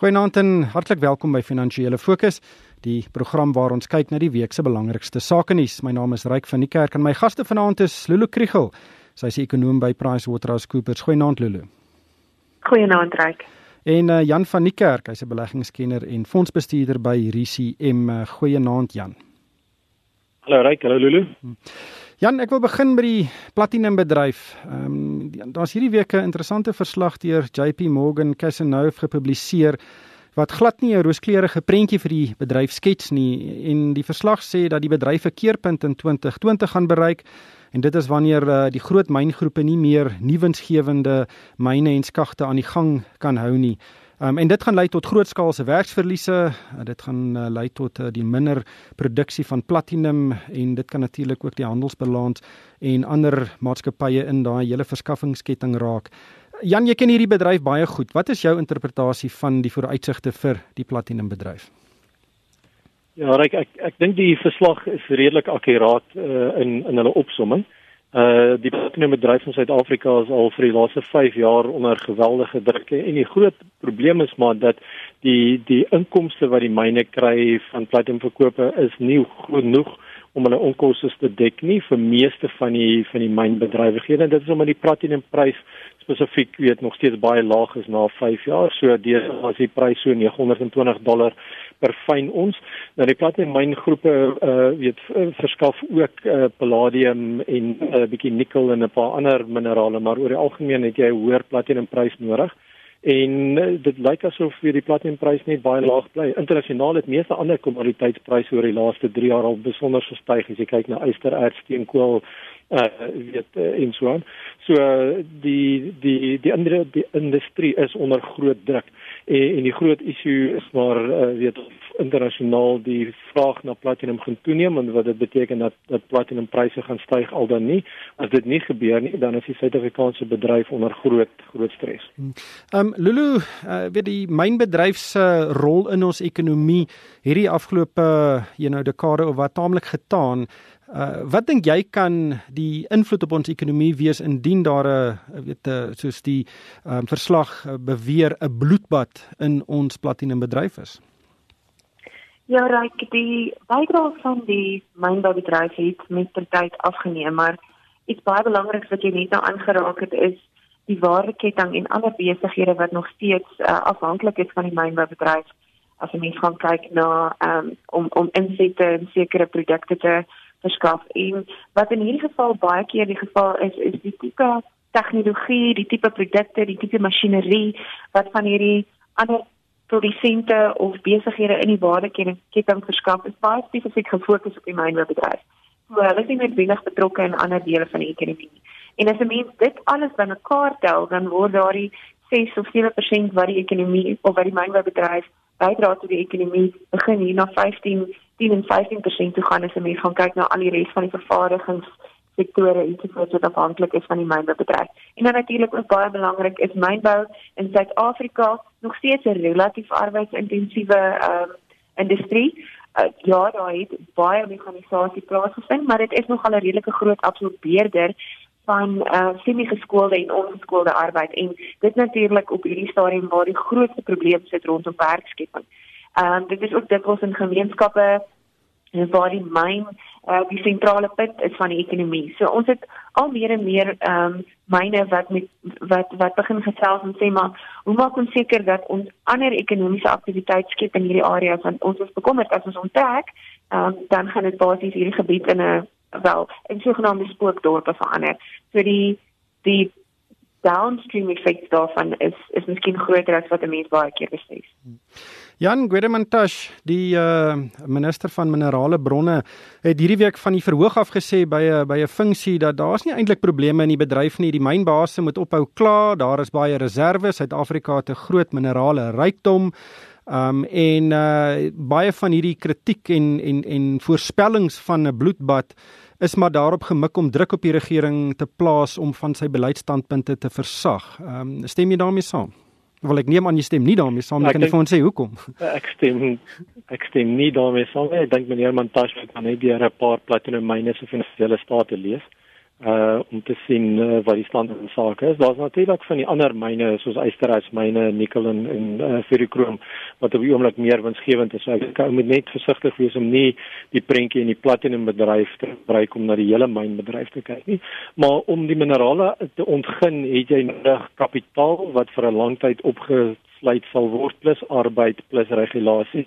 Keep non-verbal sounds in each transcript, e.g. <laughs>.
Goeienaand en hartlik welkom by Finansiële Fokus, die program waar ons kyk na die week se belangrikste sake nuus. My naam is Ryk van die Kerk en my gaste vanaand is Lulu Kriel. Sy is ekonom by PricewaterhouseCoopers. Goeienaand Lulu. Goeienaand Ryk. En uh, Jan van die Kerk, hy's 'n beleggingskenner en fondsbestuurder by RCM. Goeienaand Jan. Hallo Ryk, hallo Lulu. Hm. Jan, ek wil begin by die platinum bedryf. Ehm um, daar's hierdie week 'n interessante verslag deur JP Morgan Cazenove gepubliseer wat glad nie 'n rooskleurige prentjie vir die bedryf skets nie en die verslag sê dat die bedryf 'n keerpunt in 2020 gaan bereik en dit is wanneer uh, die groot myngroepe nie meer nuwensgewende myne en skagte aan die gang kan hou nie. Um, en dit gaan lei tot grootskaalse werksverliese. Uh, dit gaan uh, lei tot uh, die minder produksie van platinum en dit kan natuurlik ook die handelsbalans en ander maatskappye in daai hele verskaffingsketting raak. Jan, jy ken hierdie bedryf baie goed. Wat is jou interpretasie van die vooruitsigte vir die platinum bedryf? Ja, ek ek, ek dink die verslag is redelik akkuraat uh, in in hulle opsomming. Uh die platinum-bedryf in Suid-Afrika is al vir die laaste 5 jaar onder geweldige druk. En die groot probleem is maar dat die die inkomste wat die myne kry van platinumverkope is nie genoeg om hulle onkoste te dek nie vir meeste van die van die mynbedrywighede. Dit is omdat die platinumprys spesifiek weet nog steeds baie laag is na 5 jaar. So deur as die prys so 920 dollar per fyn ons. Nou die platinum myngroepe uh weet verskaf ook uh palladium en 'n uh, bietjie nikkel en 'n paar ander minerale, maar oor die algemeen het jy 'n hoër platinumprys nodig. En uh, dit lyk asof vir die platinumprys net baie laag bly. Internasionaal het meeste ander kommoditeitspryse oor die laaste 3 jaar al besonder gestyg as jy kyk na ystererts, steenkool, uh weet uh, en so aan. So uh, die die die ander die industrie is onder groot druk en, en die groot issue is maar uh, weet internasionaal die vraag na platinum gaan toeneem en wat dit beteken dat dat platinumpryse gaan styg al dan nie. As dit nie gebeur nie, dan is die Suid-Afrikaanse bedryf onder groot groot stres. Ehm um, Lulu, uh, weet die mynbedryf se rol in ons ekonomie hierdie afgelope you know dekade of wat taamlik getaan Uh wat dink jy kan die invloed op ons ekonomie wees indien daar 'n weet soos die um, verslag beweer 'n bloedbad in ons platinumbedryf is? Ja, raak die bydrae van die mynboubedryf het met ter tyd afgeneem, maar iets baie belangriks wat jy net nou aangeraak het is die waardeketting en ander besighede wat nog steeds uh, afhanklik is van die mynboubedryf. As jy mens gaan kyk na um, om om insette in sekere produkte te verskaf en wat in hierdie geval baie keer die geval is is die tipe tegnologie, die tipe produkte, die tipe masjinerie wat van hierdie ander produsente of besighede in die waardeketting verskaf is baie spesifiek gefokus op die mynbedryf. So hulle is nie noodwendig betrokke in ander dele van die ekonomie. En as 'n mens dit alles bymekaar tel, dan word daardie 6 of 7% wat die ekonomie of wat die mynbedryf bydra tot die ekonomie begin hier na 15 10 en 15% toe gaan as jy gaan kyk na al die res van die vervaardigingssektore en soos wat afhanklik is van die mynbedryf. En dan natuurlik ook baie belangrik is mynbou in Suid-Afrika nog steeds 'n relatief arbeidsintensiewe ehm um, industrie. Uh, ja, daar het baie mekanisasie plaasgevind, maar dit is nog al 'n redelike groot absorbeerder van uh semi-geskoolde en ongeskoolde arbeid en dit natuurlik op hierdie stadium waar die grootste probleem sit rondom werkskepping. Ehm um, dit is ook dikwels in gemeenskappe waar die myn uh, die sentrale punt is van die ekonomie. So ons het al meer en meer ehm um, myne wat met wat wat begin gesels en sê maar hoe maak ons seker dat ons ander ekonomiese aktiwiteit skep in hierdie area want ons is bekommerd as ons onttrek, ehm um, dan gaan dit basies hierdie gebied in 'n wel in sogenaamde spookdorpe verander. So die die downstream effek daarvan is is miskien groter as wat 'n mens baie keer besef. Jan Guedemantash, die uh, minister van minerale bronne, het hierdie week van die verhoog af gesê by 'n by 'n funksie dat daar's nie eintlik probleme in die bedryf nie. Die mynbase moet ophou kla, daar is baie reserve. Suid-Afrika het 'n groot minerale rykdom. Um en uh baie van hierdie kritiek en en en voorspellings van 'n bloedbad is maar daarop gemik om druk op die regering te plaas om van sy beleidsstandpunte te versag. Ehm um, stem jy daarmee saam? Wil ek neem aan jy stem nie daarmee saam nie. Kan jy vir ons sê hoekom? <laughs> Ek stem ek stem nie daarmee saam nie. Ek dink meneer Montash het dan net deur 'n paar platinum myne se finansiële state lees. Uh om te sien uh, wat die stand van sake is. Daar's natuurlik van die ander myne soos ysterysmyne, nikkel en en uh, ferrokroom wat op die oomblik meer winsgewend is. So ek kan moet net versigtig wees om nie die prentjie in die platinum bedryf te gebruik om na die hele mynbedryf te kyk nie. Maar om die minerale te ontgin, het jy nodig kapitaal wat vir 'n lang tyd opge sluit sal word plus arbeid plus regulasie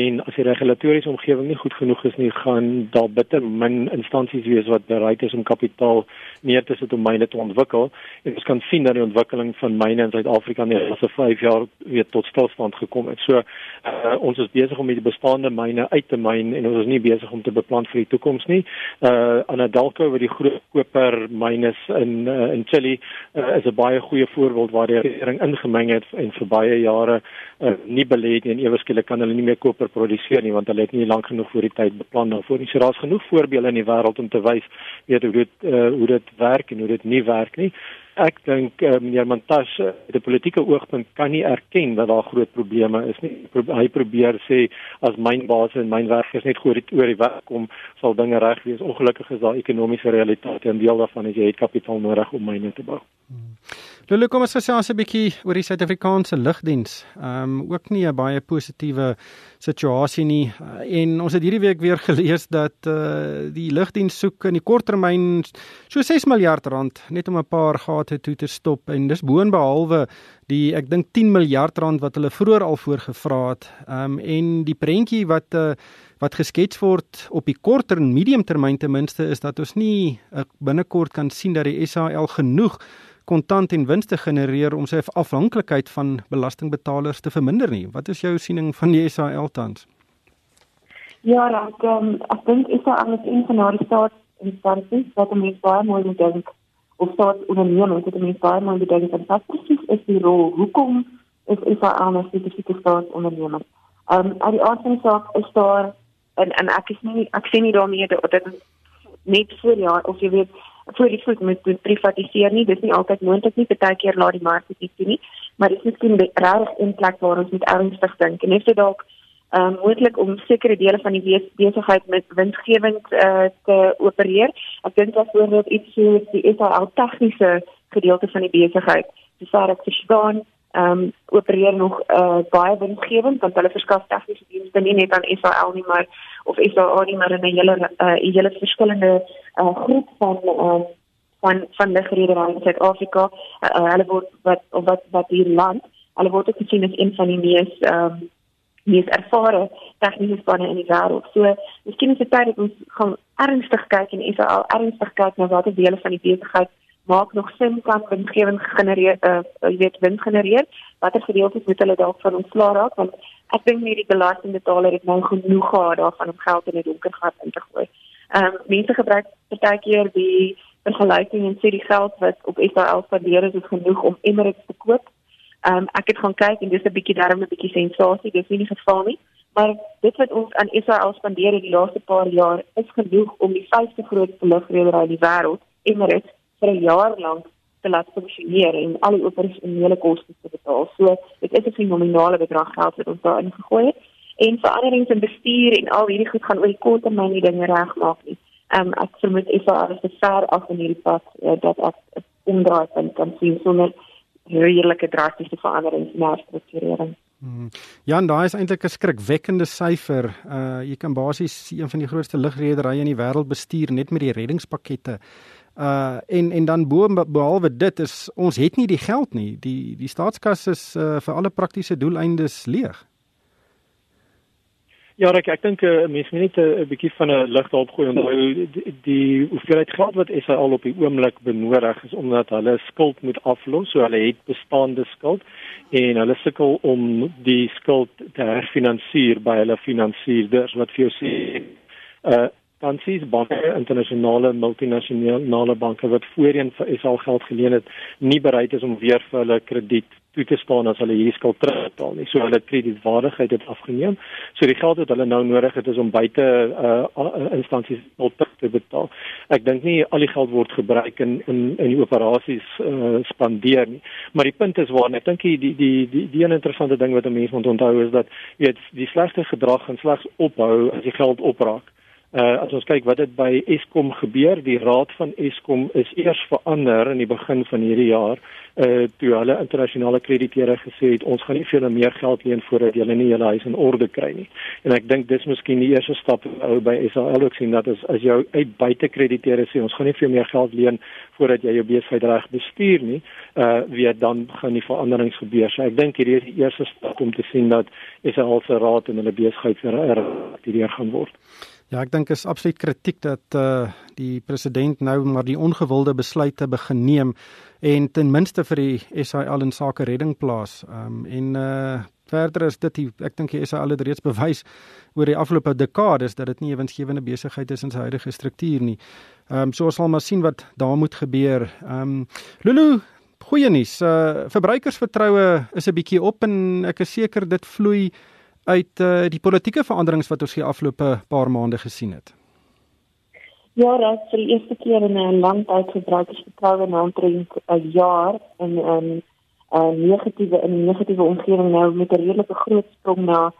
en as die regulatoriese omgewing nie goed genoeg is nie gaan daar bitter min instansies wees wat bereid is om kapitaal neer te sit om myne te ontwikkel en ons kan sien dat die ontwikkeling van myne in Suid-Afrika in die laaste 5 jaar weer tot stilstand gekom het. So uh, ons is besig om die bestaande myne uit te myn en ons is nie besig om te beplan vir die toekoms nie. Uh Anadelko wat die groot koper myne in uh, in Chili uh, is 'n baie goeie voorbeeld waar die regering ingemeng het en vir baie baie jare uh, nie belê het en ewe skielik kan hulle nie meer koper produseer nie want hulle het nie lank genoeg voor die tyd beplan daarvoor nie. So daar's genoeg voorbeelde in die wêreld om te wys weet hoe dit uh, hoe dit werk en hoe dit nie werk nie. Ek dink uh, meneer Montas uh, die politieke oogpunt kan nie erken dat daar groot probleme is nie. Hy probeer sê as mynbase en mynwerkers net goed oor die weg kom, sal dinge reg wees. Ongelukkig is daar ekonomiese realiteite en deel daarvan is jy het kapitaal nodig om myne te bou. Hmm. Lulu, kom ons gesels 'n bietjie oor die Suid-Afrikaanse lugdiens. Ehm um, ook nie 'n baie positiewe situasie nie. Uh, en ons het hierdie week weer gelees dat eh uh, die lugdiens soek in die korttermyn so 6 miljard rand net om 'n paar gate toe te stop en dis boonbehalwe die ek dink 10 miljard rand wat hulle vroeër al voorgevra het. Ehm um, en die prentjie wat eh uh, wat geskets word op die korter en medium termyn ten minste is dat ons nie uh, binnekort kan sien dat die SAL genoeg kontant en wins te genereer om sy afhanklikheid van belastingbetalers te verminder nie. Wat is jou siening van die SAL tans? Ja, ek um, ek dink is daar alles in van die staat instansies wat om baie mooi te dink of staat ondernemings wat om baie mooi te dink en wat presies is die rol? Hoekom is is daar aan 'n spesifieke staat onderneming? Ehm um, die aard van die saak is daar en en ek is nie ek sien nie daarmee dat dit net vir jaar of jy weet voor die voet moet moet privatiseer nie. Dis nie altyd moontlik nie. Partykeer laat die mark dit toe nie. Maar dit is miskien regtig 'n plek waar ons moet ernstig dink. En is dit dalk ehm um, moontlik om sekere dele van die besigheid met winsgewend uh, te opereer? Ek dink byvoorbeeld iets soos die SAL tegniese gedeelte van die besigheid. Waar ek verstaan ehm um, opereer nog uh, baie winsgewend want hulle verskaf tegniese dienste nie net aan SAL nie maar of SAA nie maar in 'n hele uh, 'n hele verskillende uh, groep van uh, van van ligrederye in Suid-Afrika. Uh, uh, hulle word wat wat wat hier land, hulle word ook gesien as een van die mees ehm um, mees ervare tegniese spanne in die wêreld. So, miskien is dit tyd dat ons gaan ernstig kyk en SAA ernstig kyk na watter dele van die besigheid maak nog sin kan winsgewend genereer uh jy weet wins genereer watter gedeeltes moet hulle dalk van ontslaa raak want ek dink nie die belastingbetaler het nou genoeg gehad daarvan om geld in 'n donker gat in te gooi. Ehm um, mense gebruik partykeer die vergelyking en sê die geld wat op SAL spandeer is, is genoeg om Emirates te koop. Ehm um, ek het gaan kyk en dis 'n bietjie darm 'n bietjie sensasie, dis nie die geval nie. Maar dit wat ons aan SAL spandeer in die laaste paar jaar is genoeg om die vyfde grootste lugredery in die wêreld, Emirates, vir 'n jaar lank te laat funksioneer en al die operasionele koste te betaal. So dit is 'n fenominale bedrag geld wat ons daarin gegooi het en veranderings in bestuur en al hierdie goed gaan oor die kort termyn die dinge regmaak nie. Ehm um, ek vermoed is daar alles te ver af in hierdie pad uh, dat ek omdraai kan kan sien sonder redelike drastiese veranderings in die strukturering. Hmm. Ja, en daai is eintlik 'n skrikwekkende syfer. Uh jy kan basies een van die grootste lugrederye in die wêreld bestuur net met die reddingspakkette uh en en dan bo behalwe dit is ons het nie die geld nie. Die die staatskas is uh, vir alle praktiese doeleindes leeg. Ja, ek ek dink 'n uh, mens moet net 'n bietjie van 'n lig daarop gooi onthou die, die hoeveelheid geld wat Israel op die oomblik benodig is omdat hulle skuld moet aflos, so hulle het bestaande skuld en hulle sukkel om die skuld te herfinansier by hulle finansierders wat vir jou sê uh instansies, banke, internasionale multinasjonale banke wat voorheen vir SA geld geleen het, nie bereid is om weer vir hulle krediet toe te staan as hulle hierdie skuld terugbetaal nie. So hulle kredietwaardigheid het afgeneem. So die geld wat hulle nou nodig het is om buite uh, instansies op te betaal. Ek dink nie al die geld word gebruik in in in die operasies uh spandeer nie. Maar die punt is waar ek dink die die die die, die interessante ding wat 'n mens moet onthou is dat jy weet die slegte gedrag gaan slegs ophou as die geld opraak Uh as ons kyk wat dit by Eskom gebeur, die raad van Eskom is eers verander in die begin van hierdie jaar uh toe hulle internasionale krediteure gesê het ons gaan nie vir hulle meer geld leen voordat hulle nie hulle huis in orde kry nie. En ek dink dis miskien die eerste stap ou by SAL ook sien dat as as jou uit buite krediteure sê ons gaan nie vir meer geld leen voordat jy jou besigheid reg bestuur nie, uh weer dan gaan die veranderings gebeur. So ek dink hierdie is die eerste stap om te sien dat SAL se raad en hulle besigheid weer aktiveer gaan word. Ja, ek dink is absoluut kritiek dat uh die president nou maar die ongewilde besluite begin neem en ten minste vir die SAL in sake redding plaas. Um en uh verder is dit die, ek dink die SAL het reeds bewys oor die afgelope dekades dat dit nie 'n winsgewende besigheid is in sy huidige struktuur nie. Um so ons sal maar sien wat daar moet gebeur. Um Lulu Goeie nuus. Uh verbruikersvertroue is 'n bietjie op en ek is seker dit vloei uit uh, die politieke veranderings wat ons hier afgelope paar maande gesien het? Ja, dat vir die eerste keer in 'n lang tyd gebruikersvertroue na omtrent 'n jaar in 'n 'n negatiewe in 'n negatiewe omgewing nou met 'n redelike groot sprong na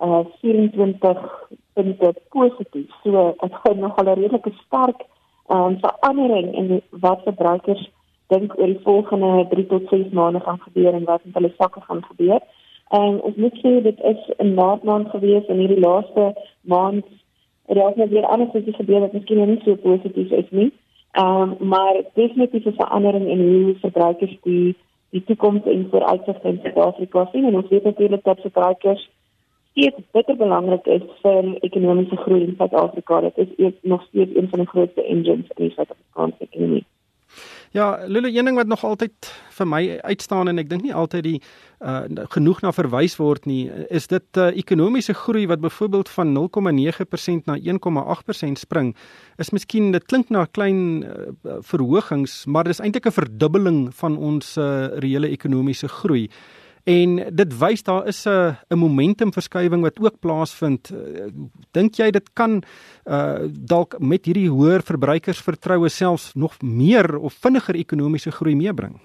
uh 24 punte positief. So dit gaan nog al 'n redelike sterk um, verandering in wat verbruikers dink oor die volgende 3 tot 6 maande gaan gebeur en wat met hulle sakke gaan gebeur. En ons moet sê dit is 'n maand gewees in hierdie laaste maand. Er het ook weer anders iets gebeur wat miskien nie so positief is nie. Ehm um, maar definitief 'n verandering in hoe verbruikers die die toekoms en vooruitsigte in Suid-Afrika sien en ons weet natuurlik dat verbruikers steeds bitter belangrik is vir ekonomiese groei in Suid-Afrika. Dit is nog steeds een van die grootste engines in die Suid-Afrikaanse ekonomie. Ja, Lulu, een ding wat nog altyd vir my uitstaan en ek dink nie altyd die uh genoeg na verwys word nie, is dit uh ekonomiese groei wat byvoorbeeld van 0,9% na 1,8% spring. Is miskien dit klink na 'n klein uh, verhogings, maar dis eintlik 'n verdubbeling van ons uh reële ekonomiese groei. En dit wys daar is 'n 'n momentumverskywing wat ook plaasvind. Eh, dink jy dit kan uh dalk met hierdie hoër verbruikersvertroue selfs nog meer of vinniger ekonomiese groei meebring?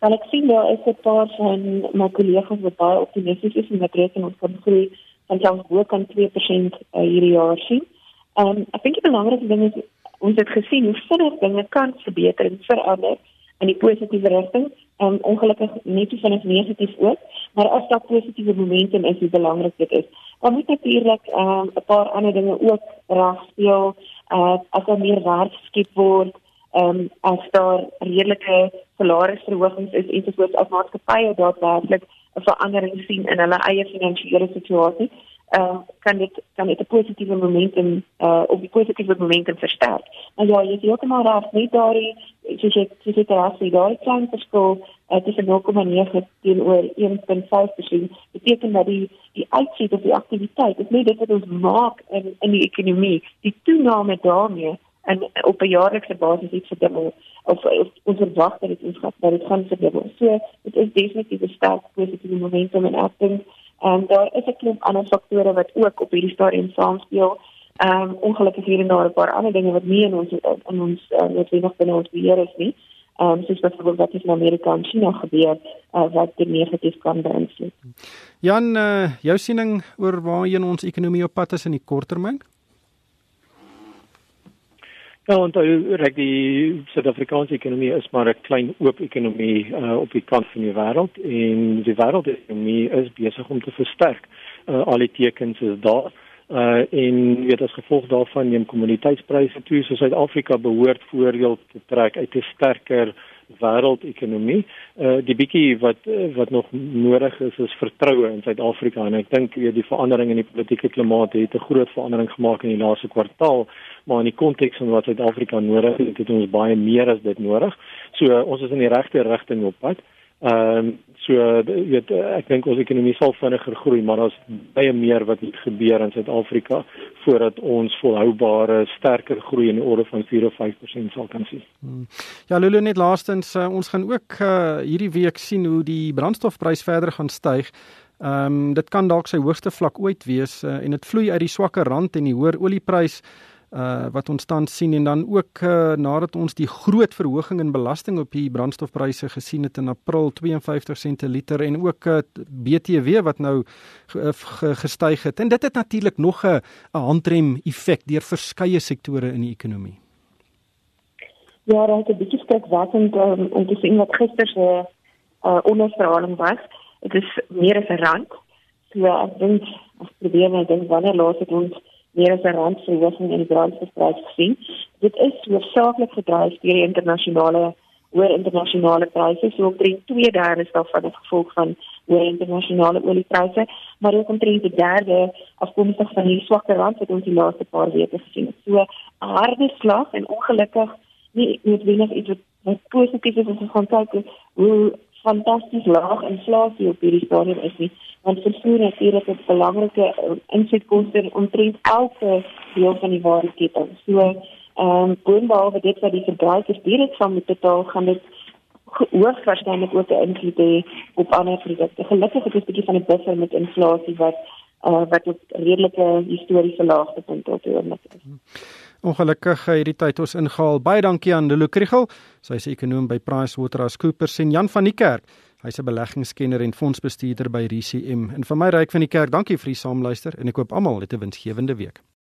Wel ek sien daar is 'n paar van my kollegas wat baie optimisties is en wat reken ons kan groei van selfs bo kan 2% uh, hierdie jaar sien. Um ek dink die belangrikste ding is ons het gesien hoe vinnig dinge kan verbeter en verander in die positiewe rigting um, ongelukkig net so vinnig negatief ook, maar as daar positiewe momentum is, hoe belangrik dit is. Dan moet natuurlik ehm, 'n um, paar ander dinge ook reg speel, uh, as daar meer werk geskep word, um, as daar redelike salarisverhogings is en soos as maatskappye daadwerklik 'n verandering sien in hulle eie finansiële situasie uh, kan dit kan dit 'n positiewe momentum uh of die positiewe momentum versterk. En ja, jy ook maar daar net daai soos jy soos jy daar sien daai klein verskil uh, tussen 0,9 teenoor 1.5% beteken dat die die uitsig of die aktiwiteit is nie dit wat ons maak in in die ekonomie, die toename daarmee en op 'n jaarlikse basis iets verdubbel of, of ons verwag dat dit ons gaan dat dit gaan verdubbel. So dit is definitief 'n sterk positiewe momentum en ek dink En daar is 'n klomp ander faktore wat ook op hierdie stadium saamspeel. Ehm um, ongelukkig hier en daar 'n paar ander dinge wat nie in ons in ons uh, noodwendig binne ons beheer is nie. Ehm um, soos byvoorbeeld wat in Amerika en China gebeur uh, wat dit negatief kan beïnvloed. Jan, uh, jou siening oor waarheen ons ekonomie op pad is in die korttermyn? Ja, dan reg die Suid-Afrikaanse ekonomie is maar 'n klein oop ekonomie uh, op die kant van die wêreld en die wêreldekonomie is besig om te versterk. Uh, al die tekens is daar. Uh en weet as gevolg daarvan neem kommoditeitspryse toe. So Suid-Afrika behoort voordeel te trek uit 'n sterker wêreldekonomie. Uh die bietjie wat wat nog nodig is is vertroue in Suid-Afrika en ek dink weet die verandering in die politieke klimaat het 'n groot verandering gemaak in die laaste kwartaal, maar in die konteks van wat Suid-Afrika nodig het, het ons baie meer as dit nodig. So uh, ons is in die regte rigting op pad. Ehm um, so weet ek dink ons ekonomie sal vinniger groei, maar daar's baie meer wat moet gebeur in Suid-Afrika voordat ons volhoubare sterker groei in die orde van 4 of 5% sal kan sien. Hmm. Ja, Lulu net laastens uh, ons gaan ook uh, hierdie week sien hoe die brandstofprys verder gaan styg. Ehm um, dit kan dalk sy hoogste vlak ooit wees uh, en dit vloei uit die swakker rand en die hoër oliepryse uh wat ons tans sien en dan ook uh, nadat ons die groot verhoging in belasting op die brandstofpryse gesien het in April 52 sente liter en ook uh, BTW wat nou gestyg het en dit het natuurlik nog 'n handrem effek deur verskeie sektore in die ekonomie. Ja, daar het 'n bietjie skrikwekkend um, om te sien wat gister se uh, onderstraling was. Dit is meer as 'n rand. So ek dink as probeer net dink wanneer laas het ons meer as 'n rand verhoging in die brandstofprys gesien. Dit is hoofsaaklik gedryf deur die internasionale hoër internasionale pryse, so omtrent 2/3 daarvan as gevolg van hoër internasionale oliepryse, maar ook omtrent 'n derde afkomstig van die swakker rand wat ons die laaste paar weke gesien het. So 'n harde slag en ongelukkig nie noodwendig iets wat, wat positief is as ons gaan kyk hoe fantasties laag inflasie op hierdie stadium is nie want vervoer natuurlik 'n belangrike uh, insetkoste omtrent elke deel van die waardeketting. So ehm um, boonbehalwe dit wat die verbruikers direk van moet betaal, gaan dit hoogs waarskynlik ook 'n invloed hê op ander produkte. Gelukkig het ons 'n bietjie van 'n buffer met inflasie wat uh, wat op redelike historiese laagtepunte op die oomblik is. Ongelukkig hierdie tyd ons ingehaal. Baie dankie aan Lulu Kriel. Sy is ekonom by PricewaterhouseCoopers en Jan van die Kerk. Hy's 'n beleggingskenner en fondsbestuurder by RCM. En vir my ryk van die kerk, dankie vir die saamluister en ek hoop almal het 'n winsgewende week.